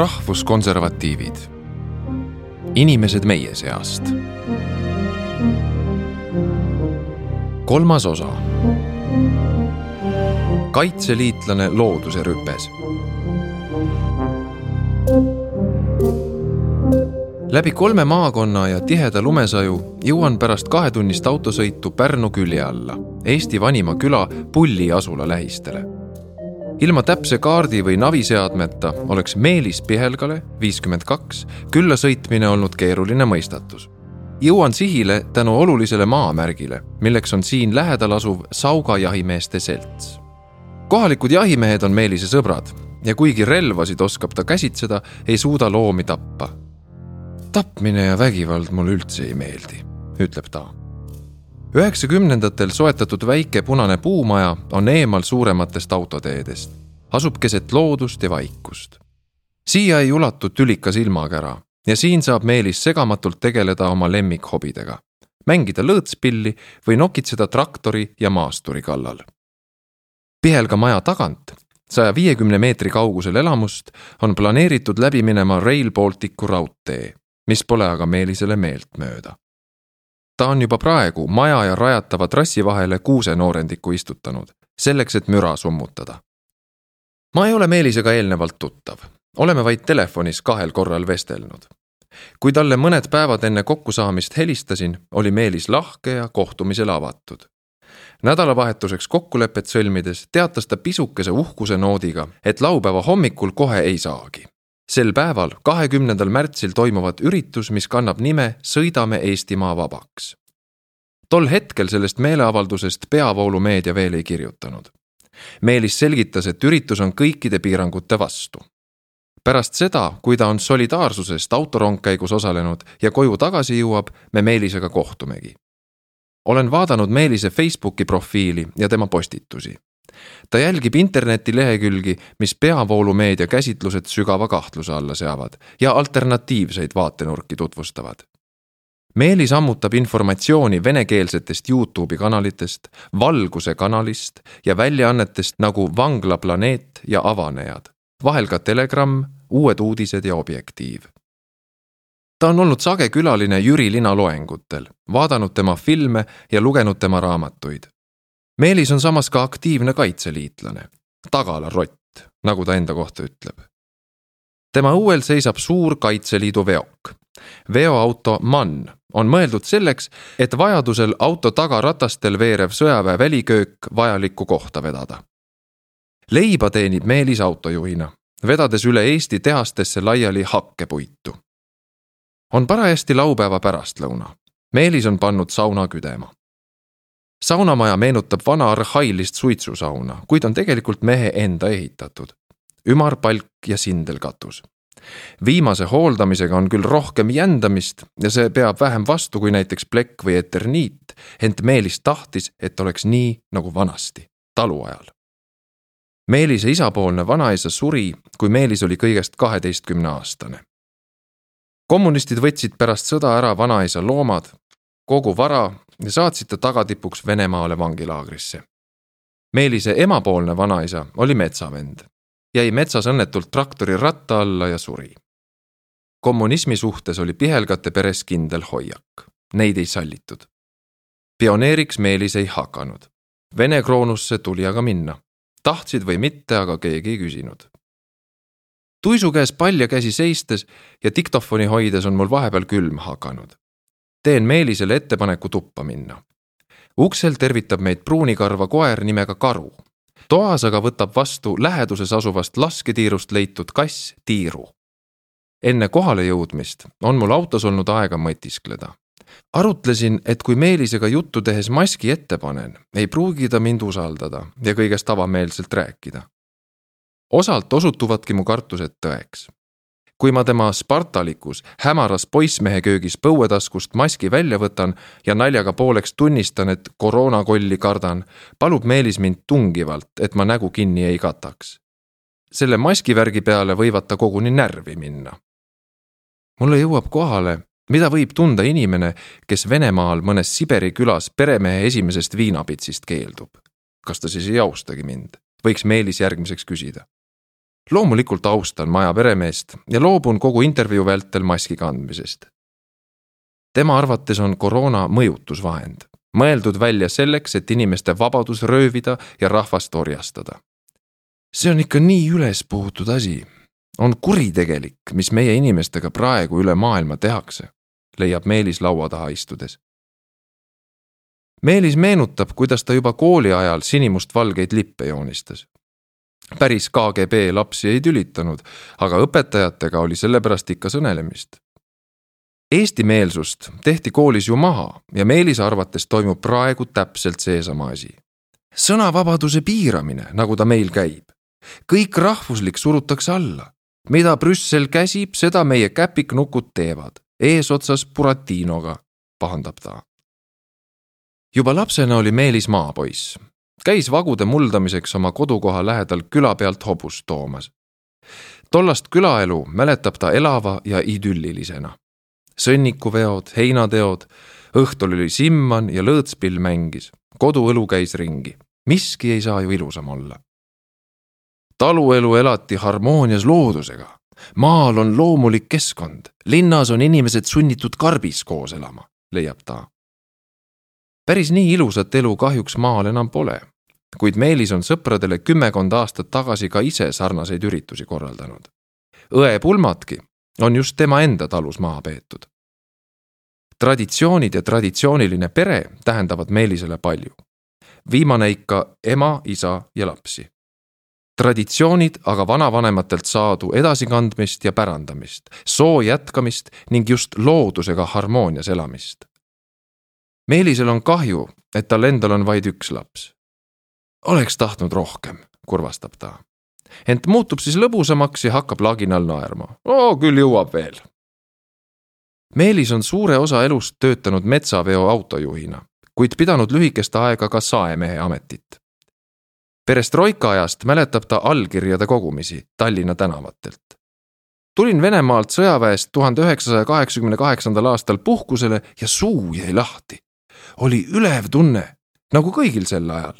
rahvuskonservatiivid. inimesed meie seast. kolmas osa. kaitseliitlane looduse rüpes. läbi kolme maakonna ja tiheda lumesaju jõuan pärast kahetunnist autosõitu Pärnu külje alla, Eesti vanima küla Pulli asula lähistele ilma täpse kaardi või naviseadmeta oleks Meelis Pihelgale, viiskümmend kaks, külla sõitmine olnud keeruline mõistatus. jõuan sihile tänu olulisele maamärgile, milleks on siin lähedal asuv Sauga jahimeeste selts. kohalikud jahimehed on Meelise sõbrad ja kuigi relvasid oskab ta käsitseda, ei suuda loomi tappa. tapmine ja vägivald mulle üldse ei meeldi, ütleb ta üheksakümnendatel soetatud väike punane puumaja on eemal suurematest autoteedest, asub keset loodust ja vaikust. siia ei ulatu tülikas ilmakära ja siin saab Meelis segamatult tegeleda oma lemmikhobidega, mängida lõõtspilli või nokitseda traktori ja maasturi kallal. Pihelga maja tagant, saja viiekümne meetri kaugusel elamust, on planeeritud läbi minema Rail Balticu raudtee, mis pole aga Meelisele meeltmööda ta on juba praegu maja ja rajatava trassi vahele kuusenoorendiku istutanud, selleks et müra summutada. ma ei ole Meelisega eelnevalt tuttav, oleme vaid telefonis kahel korral vestelnud. kui talle mõned päevad enne kokkusaamist helistasin, oli Meelis lahke ja kohtumisele avatud. nädalavahetuseks kokkulepet sõlmides teatas ta pisukese uhkuse noodiga, et laupäeva hommikul kohe ei saagi sel päeval, kahekümnendal märtsil toimuvat üritus, mis kannab nime Sõidame Eestimaa vabaks. tol hetkel sellest meeleavaldusest peavoolumeedia veel ei kirjutanud. Meelis selgitas, et üritus on kõikide piirangute vastu. pärast seda, kui ta on solidaarsusest autorongkäigus osalenud ja koju tagasi jõuab, me Meelisega kohtumegi. olen vaadanud Meelise Facebooki profiili ja tema postitusi ta jälgib internetilehekülgi, mis peavoolumeedia käsitlused sügava kahtluse alla seavad ja alternatiivseid vaatenurki tutvustavad. Meelis ammutab informatsiooni venekeelsetest Youtube'i kanalitest, Valguse kanalist ja väljaannetest nagu Vangla planeet ja Avanejad, vahel ka Telegram, Uued uudised ja Objektiiv ta on olnud sage külaline Jüri Lina loengutel, vaadanud tema filme ja lugenud tema raamatuid Meelis on samas ka aktiivne kaitseliitlane, tagalarott, nagu ta enda kohta ütleb. tema õuel seisab suur Kaitseliidu veok. veoauto MAN on mõeldud selleks, et vajadusel auto tagaratastel veerev sõjaväe väliköök vajalikku kohta vedada. leiba teenib Meelis autojuhina, vedades üle Eesti tehastesse laiali hakkepuitu. on parajasti laupäeva pärastlõuna. Meelis on pannud sauna küdema saunamaja meenutab vana arhailist suitsusauna, kuid on tegelikult mehe enda ehitatud. ümar palk ja sindel katus. viimase hooldamisega on küll rohkem jändamist ja see peab vähem vastu kui näiteks plekk või eterniit, ent Meelis tahtis, et oleks nii nagu vanasti, taluajal. Meelise isapoolne vanaisa suri, kui Meelis oli kõigest kaheteistkümneaastane kommunistid võtsid pärast sõda ära vanaisa loomad, kogu vara ja saatsid ta tagatipuks Venemaale vangilaagrisse. Meelise emapoolne vanaisa oli metsavend, jäi metsas õnnetult traktori ratta alla ja suri. kommunismi suhtes oli Pihelgate peres kindel hoiak, neid ei sallitud. pioneeriks Meelis ei hakanud. Vene kroonusse tuli aga minna, tahtsid või mitte, aga keegi ei küsinud tuisu käes palja käsi seistes ja diktofoni hoides on mul vahepeal külm hakanud teen Meelisele ettepaneku tuppa minna. uksel tervitab meid pruunikarva koer nimega Karu. toas aga võtab vastu läheduses asuvast lasketiirust leitud kass Tiiru. enne kohale jõudmist on mul autos olnud aega mõtiskleda. arutlesin, et kui Meelisega juttu tehes maski ette panen, ei pruugi ta mind usaldada ja kõigest avameelselt rääkida osalt osutuvadki mu kartused tõeks kui ma tema spartalikus, hämaras poissmehe köögis põuetaskust maski välja võtan ja naljaga pooleks tunnistan, et koroonakolli kardan, palub Meelis mind tungivalt, et ma nägu kinni ei kataks. selle maskivärgi peale võivad ta koguni närvi minna. mulle jõuab kohale, mida võib tunda inimene, kes Venemaal mõnes Siberi külas peremehe esimesest viinapitsist keeldub. kas ta siis ei austagi mind, võiks Meelis järgmiseks küsida loomulikult austan maja peremeest ja loobun kogu intervjuu vältel maski kandmisest. tema arvates on koroona mõjutusvahend, mõeldud välja selleks, et inimeste vabadus röövida ja rahvast orjastada. see on ikka nii ülespuhutud asi, on kuritegelik, mis meie inimestega praegu üle maailma tehakse, leiab Meelis laua taha istudes. Meelis meenutab, kuidas ta juba kooli ajal sinimustvalgeid lippe joonistas päris KGB lapsi ei tülitanud, aga õpetajatega oli sellepärast ikka sõnelemist. Eesti-meelsust tehti koolis ju maha ja Meelise arvates toimub praegu täpselt seesama asi. sõnavabaduse piiramine, nagu ta meil käib. kõik rahvuslik surutakse alla. mida Brüssel käsib, seda meie käpiknukud teevad, eesotsas Buratinoga, pahandab ta. juba lapsena oli Meelis maapoiss käis vagude muldamiseks oma kodukoha lähedal küla pealt hobust toomas. tollast külaelu mäletab ta elava ja idüllilisena. sõnnikuveod, heinateod, õhtul oli simman ja lõõtspill mängis, koduõlu käis ringi, miski ei saa ju ilusam olla. taluelu elati harmoonias loodusega, maal on loomulik keskkond, linnas on inimesed sunnitud karbis koos elama, leiab ta päris nii ilusat elu kahjuks maal enam pole kuid Meelis on sõpradele kümmekond aastat tagasi ka ise sarnaseid üritusi korraldanud. õe pulmatki on just tema enda talus maha peetud. traditsioonid ja traditsiooniline pere tähendavad Meelisele palju. viimane ikka ema, isa ja lapsi. traditsioonid aga vanavanematelt saadu edasikandmist ja pärandamist, soo jätkamist ning just loodusega harmoonias elamist. Meelisel on kahju, et tal endal on vaid üks laps oleks tahtnud rohkem, kurvastab ta. ent muutub siis lõbusamaks ja hakkab laginal naerma. oo, küll jõuab veel. Meelis on suure osa elust töötanud metsaveo autojuhina, kuid pidanud lühikest aega ka saemehe ametit. perestroika ajast mäletab ta allkirjade kogumisi Tallinna tänavatelt. tulin Venemaalt sõjaväest tuhande üheksasaja kaheksakümne kaheksandal aastal puhkusele ja suu jäi lahti. oli ülev tunne, nagu kõigil sel ajal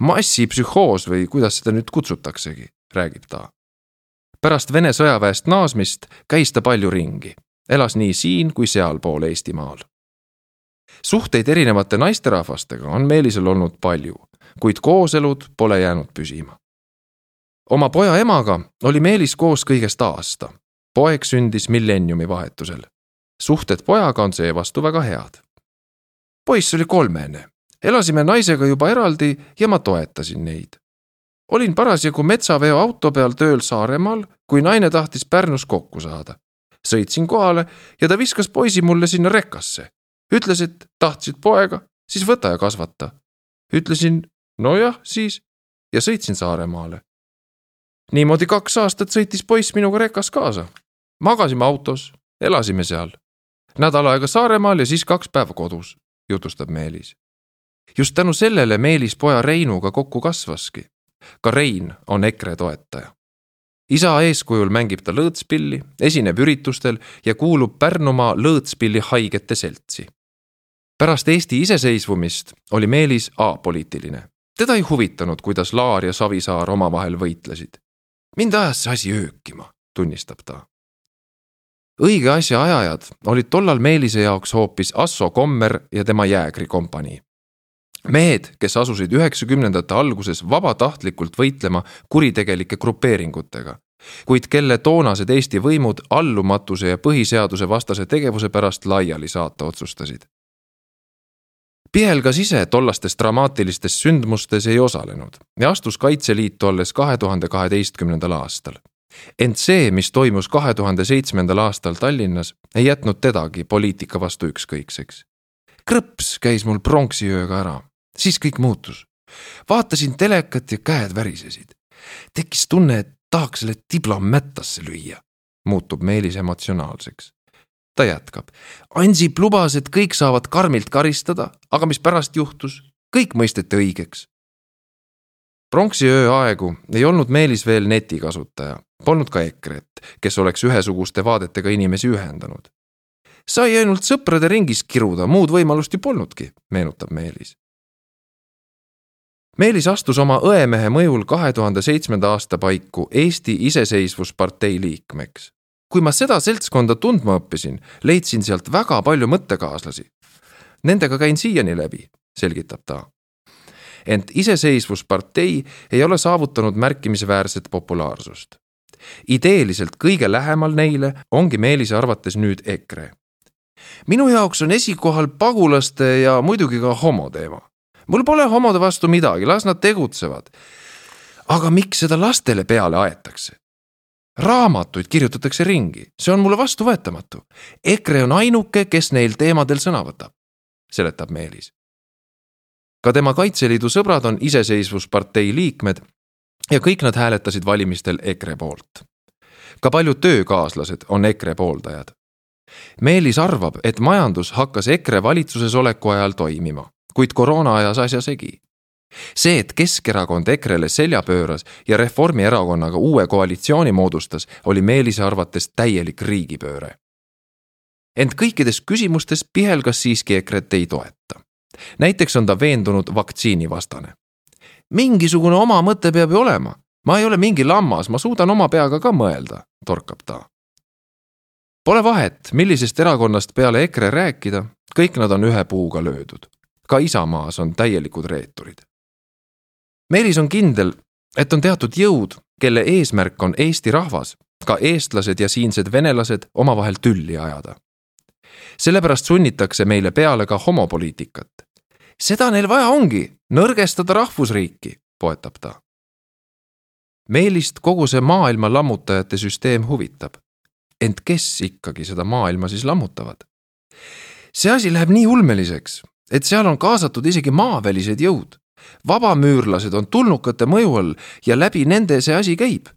massipsühhoos või kuidas seda nüüd kutsutaksegi, räägib ta. pärast Vene sõjaväest naasmist käis ta palju ringi, elas nii siin kui sealpool Eestimaal. suhteid erinevate naisterahvastega on Meelisel olnud palju, kuid kooselud pole jäänud püsima. oma poja emaga oli Meelis koos kõigest aasta. poeg sündis millenniumi vahetusel. suhted pojaga on seevastu väga head. poiss oli kolmene elasime naisega juba eraldi ja ma toetasin neid. olin parasjagu metsaveo auto peal tööl Saaremaal, kui naine tahtis Pärnus kokku saada. sõitsin kohale ja ta viskas poisi mulle sinna rekasse. ütles, et tahtsid poega, siis võta ja kasvata. ütlesin nojah, siis ja sõitsin Saaremaale. niimoodi kaks aastat sõitis poiss minuga rekas kaasa. magasime autos, elasime seal. nädal aega Saaremaal ja siis kaks päeva kodus, jutustab Meelis just tänu sellele Meelis poja Reinuga kokku kasvaski. ka Rein on EKRE toetaja. isa eeskujul mängib ta lõõtspilli, esineb üritustel ja kuulub Pärnumaa lõõtspilli haigete seltsi. pärast Eesti iseseisvumist oli Meelis apoliitiline. teda ei huvitanud, kuidas Laar ja Savisaar omavahel võitlesid. mind ajas see asi öökima, tunnistab ta õige asja ajajad olid tollal Meelise jaoks hoopis Asso Kommer ja tema jäägrikompanii mehed, kes asusid üheksakümnendate alguses vabatahtlikult võitlema kuritegelike grupeeringutega, kuid kelle toonased Eesti võimud allumatuse ja põhiseaduse vastase tegevuse pärast laiali saata otsustasid. Pihelgas ise tollastes dramaatilistes sündmustes ei osalenud ja astus Kaitseliitu alles kahe tuhande kaheteistkümnendal aastal. ent see, mis toimus kahe tuhande seitsmendal aastal Tallinnas, ei jätnud tedagi poliitika vastu ükskõikseks krõps käis mul pronksiööga ära siis kõik muutus. vaatasin telekat ja käed värisesid. tekkis tunne, et tahaks selle tibla mättasse lüüa. muutub Meelis emotsionaalseks. ta jätkab. Ansip lubas, et kõik saavad karmilt karistada, aga mis pärast juhtus? kõik mõisteti õigeks. pronksiöö aegu ei olnud Meelis veel netikasutaja, polnud ka EKRE-t, kes oleks ühesuguste vaadetega inimesi ühendanud sai ainult sõprade ringis kiruda, muud võimalust ju polnudki, meenutab Meelis Meelis astus oma õemehe mõjul kahe tuhande seitsmenda aasta paiku Eesti Iseseisvuspartei liikmeks. kui ma seda seltskonda tundma õppisin, leidsin sealt väga palju mõttekaaslasi. Nendega käin siiani läbi, selgitab ta. ent Iseseisvuspartei ei ole saavutanud märkimisväärset populaarsust. ideeliselt kõige lähemal neile ongi Meelise arvates nüüd EKRE minu jaoks on esikohal pagulaste ja muidugi ka homo teema mul pole homode vastu midagi, las nad tegutsevad. aga miks seda lastele peale aetakse? raamatuid kirjutatakse ringi, see on mulle vastuvõetamatu. EKRE on ainuke, kes neil teemadel sõna võtab, seletab Meelis. ka tema Kaitseliidu sõbrad on iseseisvuspartei liikmed ja kõik nad hääletasid valimistel EKRE poolt. ka paljud töökaaslased on EKRE pooldajad. Meelis arvab, et majandus hakkas EKRE valitsuses oleku ajal toimima kuid koroona ajas asja segi. see, et Keskerakond EKRE-le selja pööras ja Reformierakonnaga uue koalitsiooni moodustas, oli Meelise arvates täielik riigipööre. ent kõikides küsimustes pihelgas siiski EKRE-t ei toeta. näiteks on ta veendunud vaktsiinivastane. mingisugune oma mõte peab ju olema, ma ei ole mingi lammas, ma suudan oma peaga ka mõelda, torkab ta Pole vahet, millisest erakonnast peale EKRE rääkida, kõik nad on ühe puuga löödud ka Isamaas on täielikud reeturid. Meelis on kindel, et on teatud jõud, kelle eesmärk on Eesti rahvas, ka eestlased ja siinsed venelased omavahel tülli ajada. sellepärast sunnitakse meile peale ka homopoliitikat. seda neil vaja ongi, nõrgestada rahvusriiki, poetab ta. Meelist kogu see maailma lammutajate süsteem huvitab. ent kes ikkagi seda maailma siis lammutavad? see asi läheb nii ulmeliseks, et seal on kaasatud isegi maavälised jõud. vabamüürlased on tulnukate mõju all ja läbi nende see asi käib.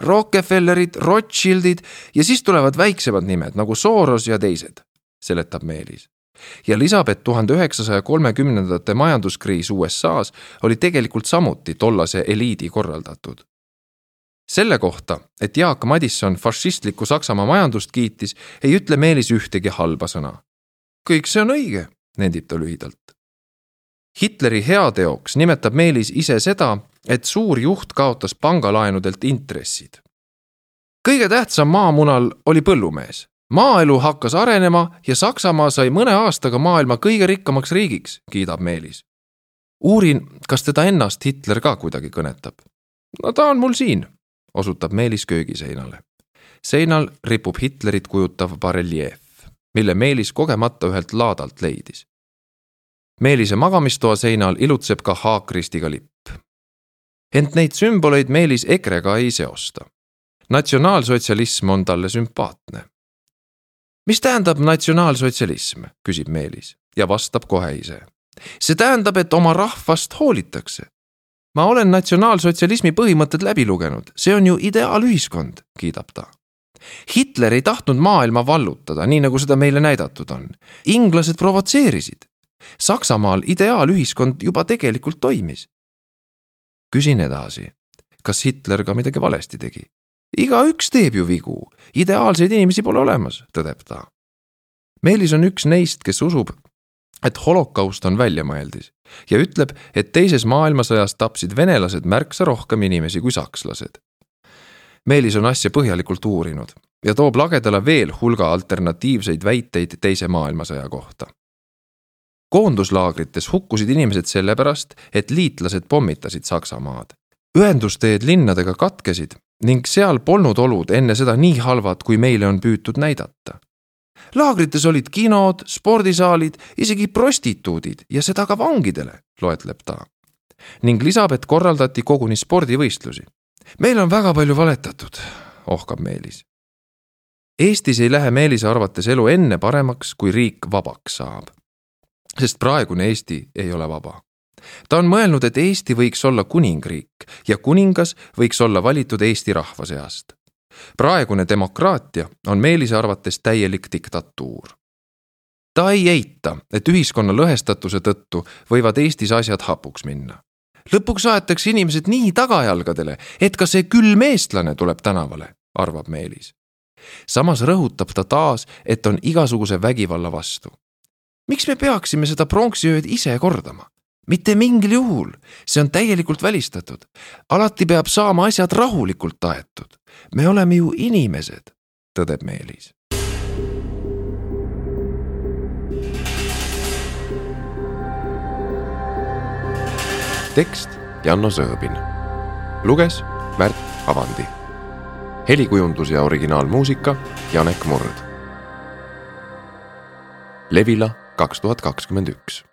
Rockefellerid, Rothschildid ja siis tulevad väiksemad nimed nagu Soros ja teised, seletab Meelis ja lisab, et tuhande üheksasaja kolmekümnendate majanduskriis USA-s oli tegelikult samuti tollase eliidi korraldatud. selle kohta, et Jaak Madisson fašistlikku Saksamaa majandust kiitis, ei ütle Meelis ühtegi halba sõna. kõik see on õige nendib ta lühidalt. Hitleri heateoks nimetab Meelis ise seda, et suur juht kaotas pangalaenudelt intressid. kõige tähtsam maamunal oli põllumees. maaelu hakkas arenema ja Saksamaa sai mõne aastaga maailma kõige rikkamaks riigiks, kiidab Meelis. uurin, kas teda ennast Hitler ka kuidagi kõnetab. no ta on mul siin, osutab Meelis köögiseinale. seinal ripub Hitlerit kujutav bareljeef mille Meelis kogemata ühelt laadalt leidis. Meelise magamistoa seinal ilutseb ka haakristiga lipp. ent neid sümboleid Meelis EKRE-ga ei seosta. natsionaalsotsialism on talle sümpaatne. mis tähendab natsionaalsotsialism, küsib Meelis ja vastab kohe ise. see tähendab, et oma rahvast hoolitakse. ma olen natsionaalsotsialismi põhimõtted läbi lugenud, see on ju ideaalühiskond, kiidab ta Hitler ei tahtnud maailma vallutada, nii nagu seda meile näidatud on. inglased provotseerisid. Saksamaal ideaalühiskond juba tegelikult toimis. küsin edasi, kas Hitler ka midagi valesti tegi? igaüks teeb ju vigu, ideaalseid inimesi pole olemas, tõdeb ta. Meelis on üks neist, kes usub, et holokaust on väljamõeldis ja ütleb, et teises maailmasõjas tapsid venelased märksa rohkem inimesi kui sakslased Meelis on asja põhjalikult uurinud ja toob lagedale veel hulga alternatiivseid väiteid Teise maailmasõja kohta. koonduslaagrites hukkusid inimesed sellepärast, et liitlased pommitasid Saksamaad. ühendusteed linnadega katkesid ning seal polnud olud enne seda nii halvad, kui meile on püütud näidata. laagrites olid kinod, spordisaalid, isegi prostituudid ja seda ka vangidele, loetleb ta. ning lisab, et korraldati koguni spordivõistlusi meil on väga palju valetatud, ohkab Meelis. Eestis ei lähe Meelise arvates elu enne paremaks, kui riik vabaks saab. sest praegune Eesti ei ole vaba. ta on mõelnud, et Eesti võiks olla kuningriik ja kuningas võiks olla valitud Eesti rahva seast. praegune demokraatia on Meelise arvates täielik diktatuur ta ei eita, et ühiskonna lõhestatuse tõttu võivad Eestis asjad hapuks minna lõpuks aetakse inimesed nii tagajalgadele, et ka see külm eestlane tuleb tänavale, arvab Meelis. samas rõhutab ta taas, et on igasuguse vägivalla vastu. miks me peaksime seda pronksiööd ise kordama? mitte mingil juhul, see on täielikult välistatud. alati peab saama asjad rahulikult aetud. me oleme ju inimesed, tõdeb Meelis. Tekst Janno Sõõbin. luges Märt Avandi. helikujundus ja originaalmuusika Janek Murd. Levila kaks tuhat kakskümmend üks